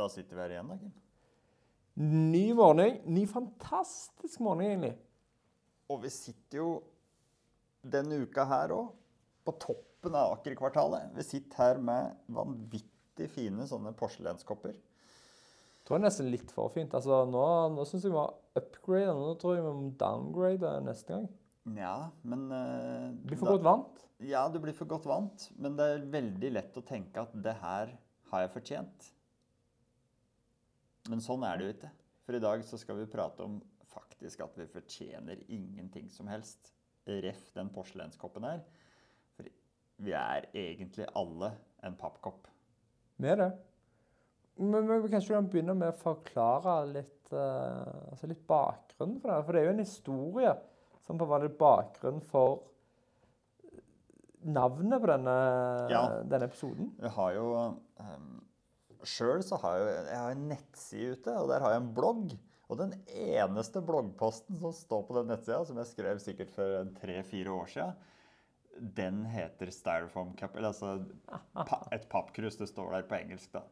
Da sitter vi her igjen, da, Kim. Ny morgen. Ny fantastisk morgen, egentlig. Og vi sitter jo denne uka her òg på toppen av Aker-kvartalet. Vi sitter her med vanvittig fine sånne porselenskopper. Jeg tror det er nesten litt for fint. Altså, nå nå syns jeg vi har upgrade. Nå tror jeg vi må downgrade neste gang. Nja, men Du Blir for da- godt vant. Ja, du blir for godt vant. Men det er veldig lett å tenke at det her har jeg fortjent. Men sånn er det jo ikke. For i dag så skal vi prate om faktisk at vi fortjener ingenting som helst. Ref den porselenskoppen her. For vi er egentlig alle en pappkopp. Med det. Men, men vi kanskje kan begynne med å forklare litt, uh, altså litt bakgrunnen for det. For det er jo en historie som på var litt bakgrunn for navnet på denne, Ja. denne episoden. Vi har jo um, Sjøl så har jeg, jeg har en nettside ute, og der har jeg en blogg. Og den eneste bloggposten som står på den nettsida, som jeg skrev sikkert for tre-fire år sia, den heter Styrofoam Cup. Altså et pappkrus. Det står der på engelsk, da.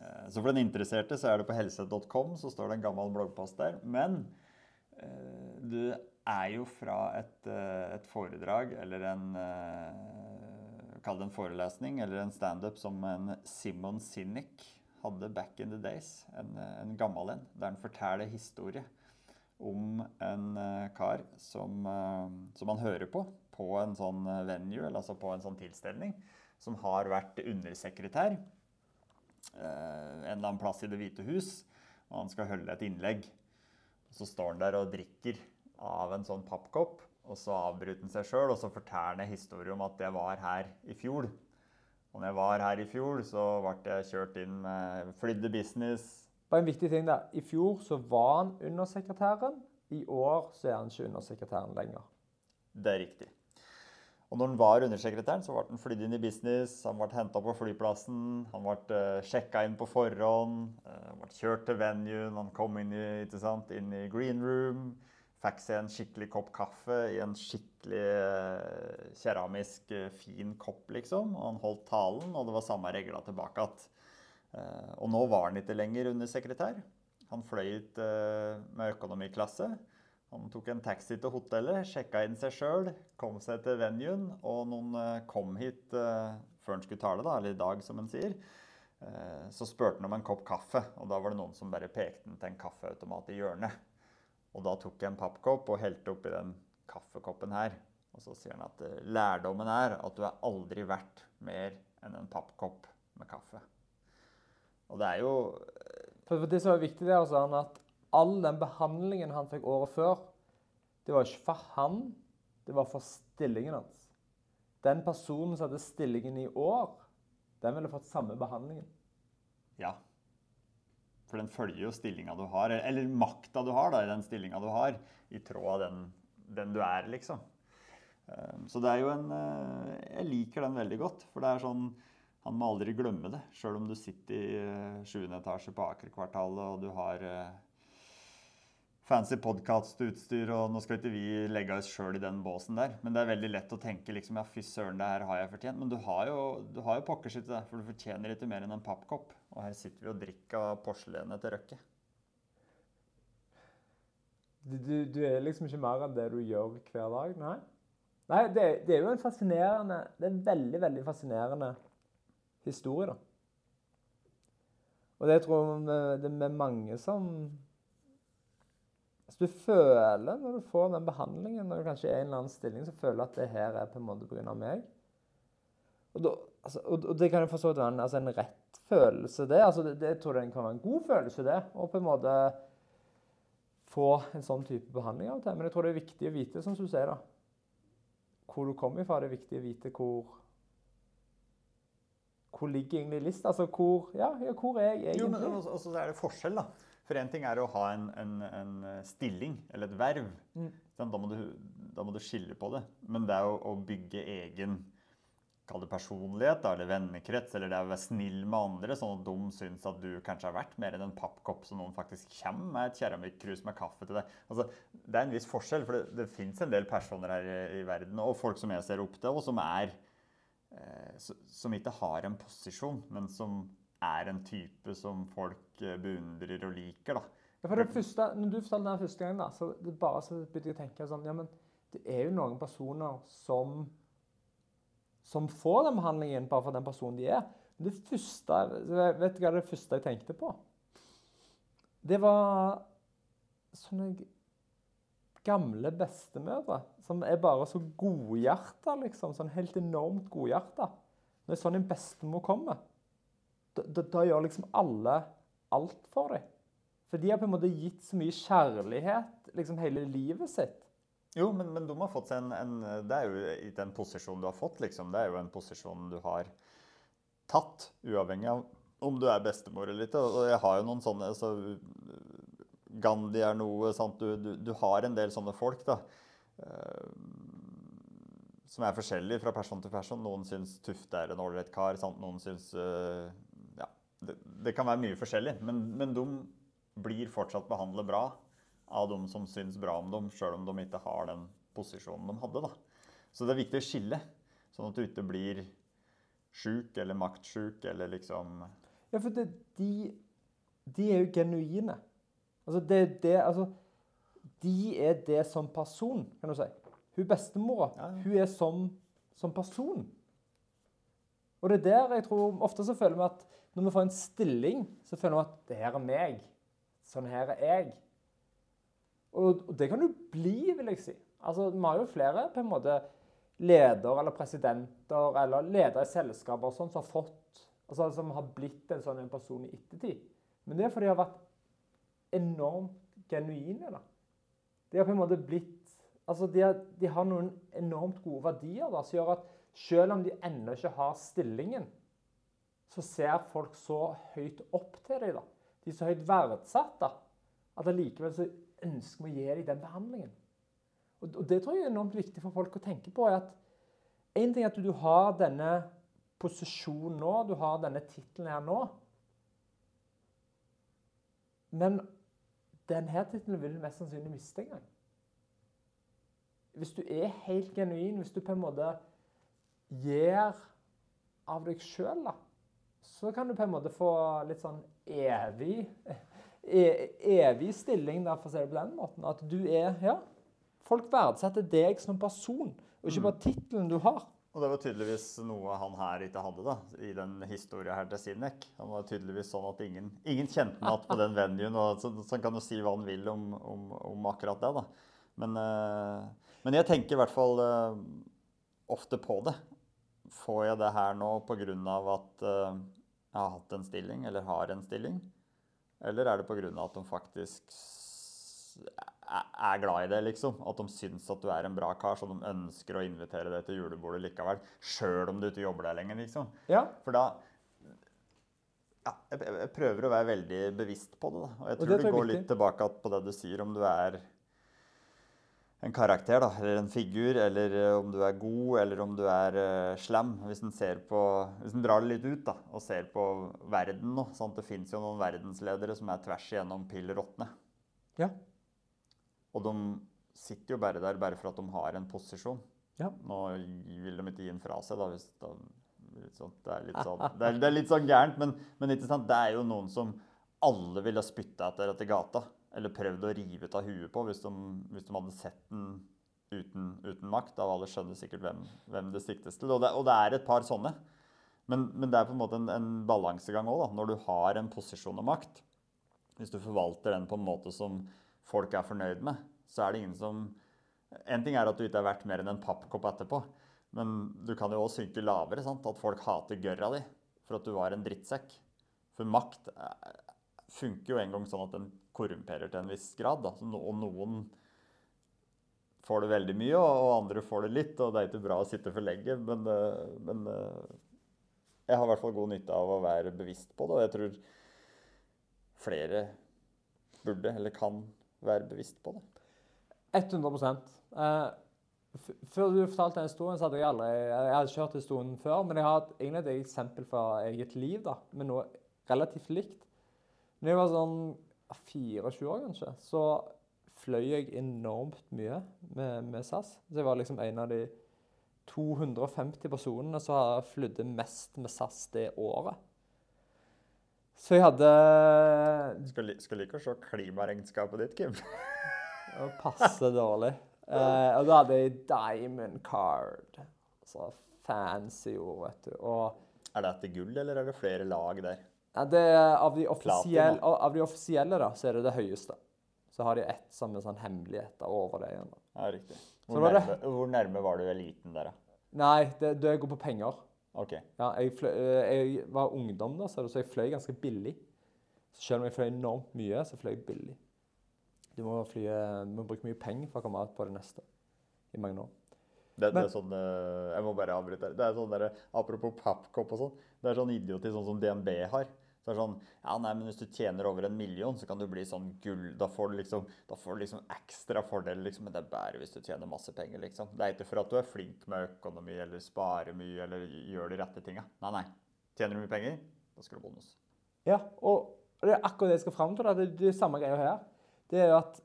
Eh, Så for den interesserte så er det på helse.com, så står det en gammel bloggpost der. Men eh, du er jo fra et, eh, et foredrag eller en Kall det en forelesning eller en standup som en Simon Sinek hadde back in the days. En, en gammel en. Der han forteller historie om en eh, kar som, eh, som han hører på på en sånn eh, venue, eller altså på en sånn tilstelning, som har vært undersekretær en eller annen plass i Det hvite hus, og han skal holde et innlegg. Så står han der og drikker av en sånn pappkopp, og så avbryter han seg sjøl, og så forteller han historien om at jeg var her i fjor. Og når jeg var her i fjor, så ble jeg kjørt inn med flydde business. Bare en viktig ting der. I fjor så var han undersekretæren. I år så er han ikke undersekretæren lenger. Det er riktig. Og når han var undersekretæren, så ble han flydd inn i business. Han ble henta på flyplassen. Han ble uh, sjekka inn på forhånd. eh, han ble kjørt til venuen. Han kom inn i, inn i green room. Fikk seg en skikkelig kopp kaffe i en skikkelig eh, keramisk eh, fin kopp, liksom. Og han holdt talen, og det var samme regler tilbake igjen. Eh, og nå var han ikke lenger undersekretær. Han fløy ut med økonomiklasse. Han tok en taxi til hotellet, sjekka inn seg sjøl, kom seg til venuen, og noen kom hit før han skulle tale, da, eller i dag, som han sier. Så spurte han om en kopp kaffe, og da var det noen som bare pekte han til en kaffeautomat i hjørnet. Og da tok jeg en pappkopp og helte oppi den kaffekoppen her. Og så sier han at eh, lærdommen er at du er aldri verdt mer enn en pappkopp med kaffe. Og det er jo For, for det som er viktig, der, så er han at all den behandlingen han fikk året før, det var ikke for han, det var for stillingen hans. Den personen som hadde stillingen i år, den ville fått samme behandlingen. Ja. For den følger jo stillinga du har, eller makta du har da, i den stillinga du har, i tråd av den, den du er, liksom. Eh, Så det er jo en eh, Jeg liker den veldig godt, for det er sånn Han må aldri glemme det, sjøl om du sitter i eh, sjuende etasje på Aker-kvartalet og du har eh, fancy podkastutstyr, og nå skal ikke vi legge oss sjøl i den båsen der. Men det er veldig lett å tenke liksom, ja, fy søren, det her har jeg fortjent. Men du har jo, du har jo pokker sitt for du fortjener ikke mer enn en pappkopp. Og her sitter vi og drikker av porselenet til Røkke. Du, du, du er liksom ikke mer enn det du gjør hver dag, nei? Nei, det, det er jo en fascinerende Det er en veldig, veldig fascinerende historie, da. Og det tror jeg det er mange som Hvis du føler, når du får den behandlingen, når du kanskje er i en eller annen stilling, så føler du at det her er på en måte pga. meg. Og, da, altså, og, og det kan jo for så vidt være en, altså en rett følelse, det. Altså, det, det tror jeg kan være en god følelse, det. Å på en måte få en sånn type behandling av og til. Men jeg tror det er viktig å vite, som du sier, da, hvor du kommer ifra. Det er viktig å vite hvor Hvor ligger egentlig lista? Altså hvor Ja, ja hvor er jeg egentlig? Jo, men også, også er det forskjell, da. For én ting er å ha en, en, en stilling, eller et verv. Mm. Da, må du, da må du skille på det. Men det er å, å bygge egen Kall det personlighet, eller vennekrets, eller det er å være snill med andre, sånn at de syns at du kanskje har vært mer enn en pappkopp, så noen faktisk kommer med et keramikkrus med kaffe til deg. Altså, det er en viss forskjell, for det, det fins en del personer her i, i verden, og folk som jeg ser opp til, og som er eh, Som ikke har en posisjon, men som er en type som folk eh, beundrer og liker. da. Ja, for det første, når du fortalte den første gangen, da, så det bare så begynte jeg å tenke sånn Ja, men det er jo noen personer som som får den behandlingen bare for den personen de er. Det første, vet du hva det første jeg tenkte på? Det var sånne gamle bestemødre som er bare så godhjerta, liksom. Sånn helt enormt godhjerta. Når sånn en bestemor kommer, da, da, gjør liksom alle alt for dem. For de har på en måte gitt så mye kjærlighet liksom hele livet sitt. Jo, men, men de har fått seg en, en Det er jo i den posisjonen du har fått, liksom. Det er jo en posisjon du har tatt, uavhengig av om du er bestemor eller ikke. Og jeg har jo noen sånne så Gandhi er noe sant? Du, du, du har en del sånne folk, da. Uh, som er forskjellige fra person til person. Noen syns Tufte er en ålreit kar. Sant? Noen syns uh, det, det, kan være mye forskjellig. Men, men de blir fortsatt behandlet bra av de som syns bra om dem, sjøl om de ikke har den posisjonen de hadde. Da. Så det er viktig å skille, sånn at du ikke blir sjuk eller maktsjuk eller liksom Ja, for det, de, de er jo genuine. Altså, det, det, altså, de er det som person, kan du si. Hun bestemora, ja, ja. hun er som, som person. Og det er der jeg tror Ofte så føler vi at når vi får en stilling, så føler vi at det her er meg. Sånn her er jeg. Og, og det kan du bli, vil jeg si. Altså, Vi har jo flere på en måte ledere eller presidenter eller ledere i selskaper sånn, som har fått, altså, som har blitt en sånn en person i ettertid. Men det er fordi de har vært enormt genuine. da. De har på en måte blitt altså de har, de har noen enormt gode verdier da, som gjør at selv om de ennå ikke har stillingen, så ser folk så høyt opp til deg, da. De er så høyt verdsatt da, at allikevel så ønsker vi å gi dem den behandlingen. Og, Det tror jeg er enormt viktig for folk å tenke på. er at En ting er at du har denne posisjonen nå, du har denne tittelen her nå. Men denne tittelen vil du mest sannsynlig miste en gang. Hvis du er helt genuin, hvis du på en måte gir av deg sjøl, så kan du på en måte få litt sånn evig E, evig stilling, da, for å si det på den måten. At du er Ja, folk verdsetter deg som person, og ikke mm. bare tittelen du har. Og det var tydeligvis noe han her ikke hadde da, i den historien her til Sinek. Han var tydeligvis sånn at ingen, ingen kjente ham igjen på den venuen. og Så, så han kan jo si hva han vil om, om, om akkurat det. da. Men, uh, men, jeg tenker i hvert fall uh, ofte på det. Får jeg det her nå pga. at uh, jeg har hatt en stilling, eller har en stilling? Eller er det pga. at de faktisk er glad i det, liksom? At de syns at du er en bra kar, så de ønsker å invitere deg til julebordet likevel? Sjøl om du ikke jobber der lenger, liksom? Ja. For da ja, jeg, prøver å være veldig bevisst på det. Da. Og jeg tror, og det, det går litt tilbake på det du sier, om du er en karakter, da, eller en figur, eller eh, om du er god, eller om du er uh, slem. Hvis en, hvis en drar det litt ut da, og ser på verden nå sant? Det fins jo noen verdensledere som er tvers igjennom pill råtne. Ja. Og de sitter jo bare der bare for at de har en posisjon. Ja. Nå vil de ikke gi den fra seg, da, hvis da, sånn, det, er litt sånn, det, er, det er litt sånn gærent, men, men det er jo noen som alle ville spytta etter etter gata eller prøvd å rive ut av huet på hvis de, hvis de hadde sett den uten, uten, makt. Da alle skjønner sikkert hvem, hvem det siktes til. Og det, og det, er et par sånne. Men, men, det er på en måte en, en balansegang òg, når du har en posisjon og makt. Hvis du forvalter den på en måte som folk er fornøyd med, så er det ingen som En ting er at du ikke er verdt mer enn en pappkopp etterpå, men du kan jo òg synke lavere. Sant? At folk hater gørra di for at du var en drittsekk. For makt funker jo en gang sånn at den korrumperer til en viss grad. Da. Og noen får det veldig mye, og andre får det litt. Og det er ikke bra å sitte for lenge, men, eh, men eh, jeg har i hvert fall god nytte av å være bevisst på det. Og jeg tror flere burde eller kan være bevisst på det. 100 eh, Før du fortalte den historien, så hadde jeg aldri jeg hadde kjørt historien før. Men jeg har egentlig et eksempel fra eget liv da, med noe relativt likt. Når jeg var sånn 24 år, kanskje, så fløy jeg enormt mye med, med SAS. Så jeg var liksom en av de 250 personene som flydde mest med SAS det året. Så jeg hadde Skal, li- skal å se klimaregnskapet ditt, Kim. Det passe dårlig. Eh, og da hadde jeg diamond card. Så fancy ord, vet du. Og Er det etter gull, eller er det flere lag der? Det av de, offisielle, av de offisielle, da, så er det det høyeste. Så har de ett som er sånn hemmeligheter over det igjen. da. Ja, riktig. Så Hvor var det- nærme, hvor nærme var du eliten der, da? Nei, det, det går på penger. OK. Ja, jeg, fløy, eh, jeg var ungdom da, så så jeg fløy ganske billig. Så selv om jeg fløy enormt mye, så fløy jeg billig. Du må, fly, du må bruke mye penger for å komme ut på det neste i mange år. Det, det er sånn, eh, jeg må bare avbryte her. Det er sånn der, Apropos pappkopp og sånn. Det er sånn idioti sånn som DNB har. Så det er sånn, ja nei, men Hvis du tjener over en million, så kan du bli sånn gull. Da får du liksom, da får du liksom ekstra fordel, liksom, men det er bare hvis du tjener masse penger. liksom. Det er ikke for at du er flink med økonomi eller sparer mye eller gjør de rette tinga. Nei, nei. Tjener du mye penger, da skal du bonus. Ja, og det er akkurat det jeg skal fram til. da. Det er det samme greia her. Det er jo at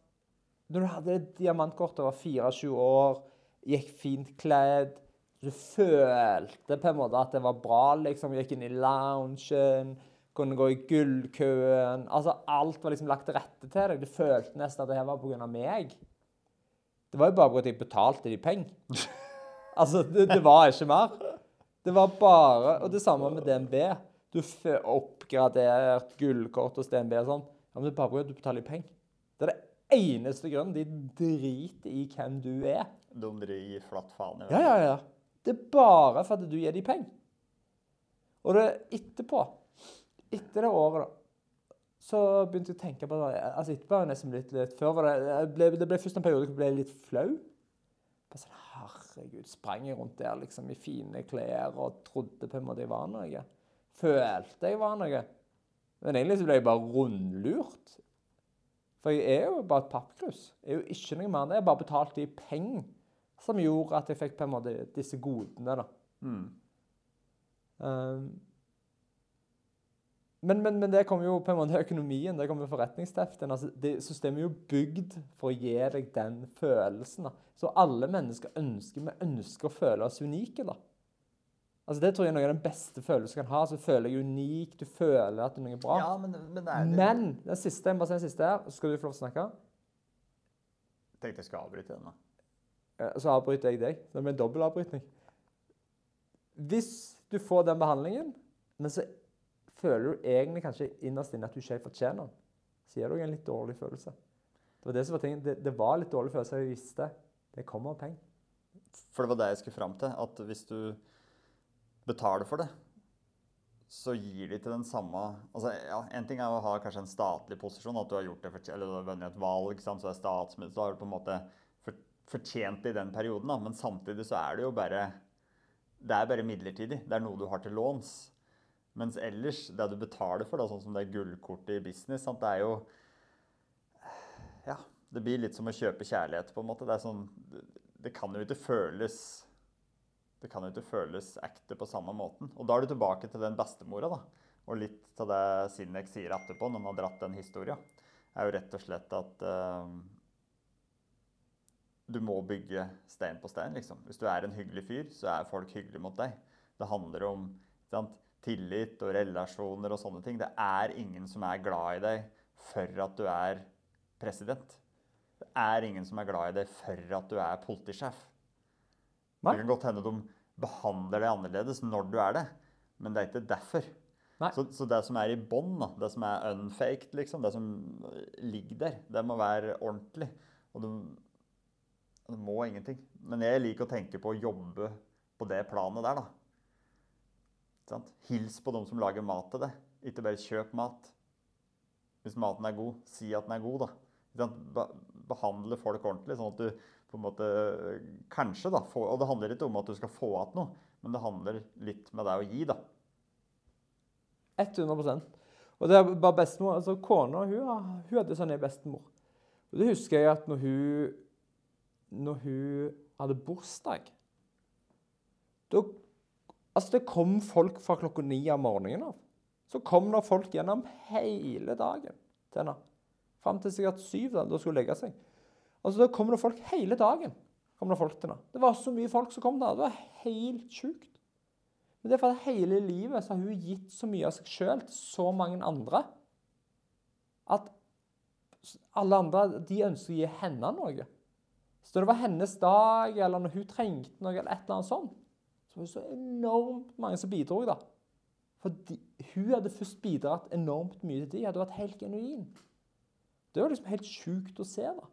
når du hadde et diamantkort over 24 år, gikk fint kledd Du følte på en måte at det var bra, liksom. Gikk inn i loungen, kunne gå i gullkøen Altså, alt var liksom lagt til rette til deg. Du følte nesten at det her var pga. meg. Det var jo bare fordi jeg betalte de penger. altså, det, det var ikke mer. Det var bare Og det samme med DNB. Du får oppgradert gullkort hos DNB og sånn. Ja, men det er bare fordi du betaler penger. Det er det eneste grunnen. De driter i hvem du er. De gir flatt faen i Ja, ja, ja. Det er bare for at du gir dem penger. Og det etterpå, etter det året, da, så begynte jeg å tenke på det. Altså etterpå var jeg nesten litt, litt Før var det ble, Det ble først en periode hvor jeg ble litt flau. Sånn, Herregud, sprang jeg rundt der liksom i fine klær og trodde på en måte jeg var noe. Følte jeg var noe. Men egentlig så ble jeg bare rundlurt. For jeg er jo bare et pappkrus. Jeg er jo ikke noe mer enn det. Jeg bare betalt de penger som gjorde at jeg fikk på en måte disse godene. da. Mm. Um, men, men, men det kommer jo på en måte økonomien, det kommer forretningsteften. Altså, det systemet er jo bygd for å gi deg den følelsen. da. Så alle mennesker ønsker, vi ønsker å føle oss unike. da. Altså Det tror jeg er noe av den beste følelsen du kan ha. Så føler jeg unik, du føler at det er noe bra. Ja, men, men er det Men den siste, jeg må bare si den siste her, så skal du få lov til å snakke. Jeg tenkte jeg skal avbryte den. da. Eh, Så avbryter jeg deg. Det blir en dobbel avbrytning. Hvis du får den behandlingen, men så føler du egentlig kanskje innerst inne at du ikke fortjener den, så gir du en litt dårlig følelse. Det var det som var tingen. Det, det var litt dårlig følelse, jeg visste. Det kommer av penger. For det var det jeg skulle fram til. At hvis du betaler for det, så gir de til den samme altså ja, En ting er å ha kanskje en statlig posisjon, at du har gjort det eller du har vunnet et valg, sant, så er statsminister, så har du på en måte fortjent det i den perioden. Da. Men samtidig så er det jo bare Det er bare midlertidig. Det er noe du har til låns. Mens ellers, det du betaler for, da, sånn som det gullkortet i business, sant, det er jo Ja, det blir litt som å kjøpe kjærlighet, på en måte. Det sånn Det, kan jo ikke føles det kan jo ikke føles ekte på samme måten. Og da er du tilbake til den bestemora, da. Og litt til det Sinek sier etterpå, når han har dratt den historien, er jo rett og slett at uh, du må bygge stein på stein, liksom. Hvis du er en hyggelig fyr, så er folk hyggelige mot deg. Det handler om sant, tillit og relasjoner og sånne ting. Det er ingen som er glad i deg for at du er president. Det er ingen som er glad i deg for at du er politisjef. Nei. Det kan godt hende de behandler deg annerledes når du er det, men det er ikke derfor. Så, så det som er i bånn, det som er unfaked, liksom, det som ligger der, det må være ordentlig. Og du, du må ingenting. Men jeg liker å tenke på å jobbe på det planet der, da. Sant? Hils på dem som lager mat til deg. Ikke bare kjøp mat. Hvis maten er god, si at den er god, da. Behandle folk ordentlig, sånn at du på en måte Kanskje, da. Få, og det handler ikke om at du skal få igjen noe, men det handler litt med deg å gi, da. 100% Og det er bare bestemor altså Kona hun, hun hadde sånn en bestemor. Og det husker jeg at når hun, når hun hadde bursdag da, altså Det kom folk fra klokka ni av morgenen av. Så kom det folk gjennom hele dagen til henne. Fram til sikkert syv, da da skulle hun legge seg. Altså, Da kom det folk hele dagen. kom Det folk til. Det var så mye folk som kom der. Det var helt sjukt. Men det er for at hele livet så har hun gitt så mye av seg sjøl til så mange andre at alle andre de ønsker å gi henne noe. Så det var hennes dag, eller når hun trengte noe, eller et eller annet sånt, så var det så enormt mange som bidro. da. For hun hadde først bidratt enormt mye til de, hadde vært helt genuin. Det var liksom helt sjukt å se, da.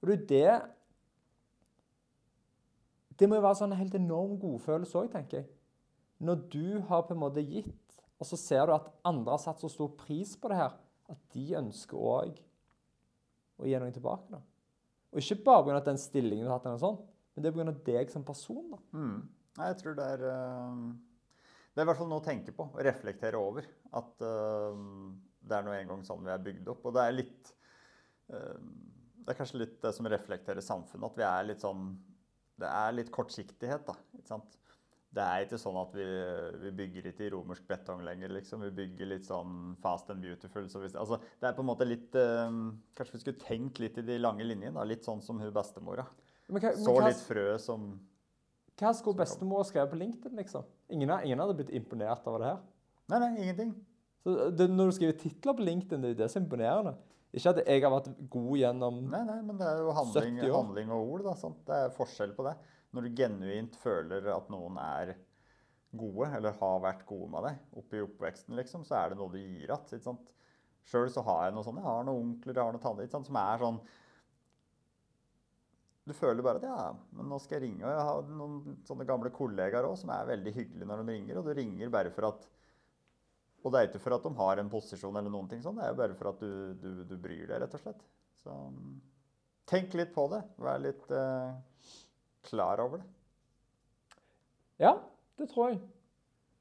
Og det er det Det må jo være sånn en helt enorm godfølelse òg, tenker jeg. Når du har på en måte gitt, og så ser du at andre har satt så stor pris på det her, at de ønsker òg å gi noe tilbake. da. Og ikke bare pga. den stillingen du har hatt, eller noe sånt, men det er pga. deg som person. da. Mm. Jeg tror det er eh, Det er i hvert fall noe å tenke på og reflektere over. At uh, det er nå engang sånn vi er bygd opp. Og det er litt uh, Det er kanskje litt det som reflekterer samfunnet, at vi er litt sånn Det er litt kortsiktighet, da. ikke sant? Det er ikke sånn at vi, vi bygger ikke i romersk betong lenger, liksom. Vi bygger litt sånn fast and beautiful. Så hvis, altså, det er på en måte litt uh, Kanskje vi skulle tenkt litt i de lange linjene. Litt sånn som hun bestemora. Men hva, men Så hva, litt frø som hva skulle bestemor skrevet på LinkedIn, liksom? Ingen, ingen hadde blitt imponert over det her. Nei, nei, ingenting. Så det, når du skriver titler på LinkedIn, det er det som er imponerende. Ikke at jeg har vært god gjennom Nei, nei, men det er jo handling, handling og ord. Da, sant? Det er forskjell på det. Når du genuint føler at noen er gode, eller har vært gode med deg oppe i oppveksten, liksom, så er det noe du gir igjen. Sjøl så har jeg noe sånn, jeg har noen onkler, jeg har noen tanter som er sånn Du føler bare at ja, men nå skal jeg ringe. Og jeg har noen sånne gamle kollegaer òg som er veldig hyggelige når de ringer, og du ringer bare for at Og det er ikke for at de har en posisjon eller noen ting sånn, det er jo bare for at du, du, du bryr deg, rett og slett. Så tenk litt på det. Vær litt eh, klar over det. Ja, det tror jeg.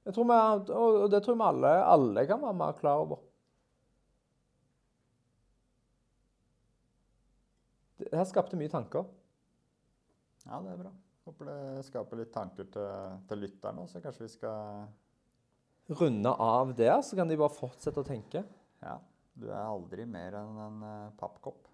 jeg tror vi, og det tror vi alle, alle kan være mer klar over. Det her skapte mye tanker. Ja, det er bra. Håper det skaper litt tanker til, til lytterne òg, så kanskje vi skal Runde av der, så kan de bare fortsette å tenke. Ja, du er aldri mer enn en eh, pappkopp.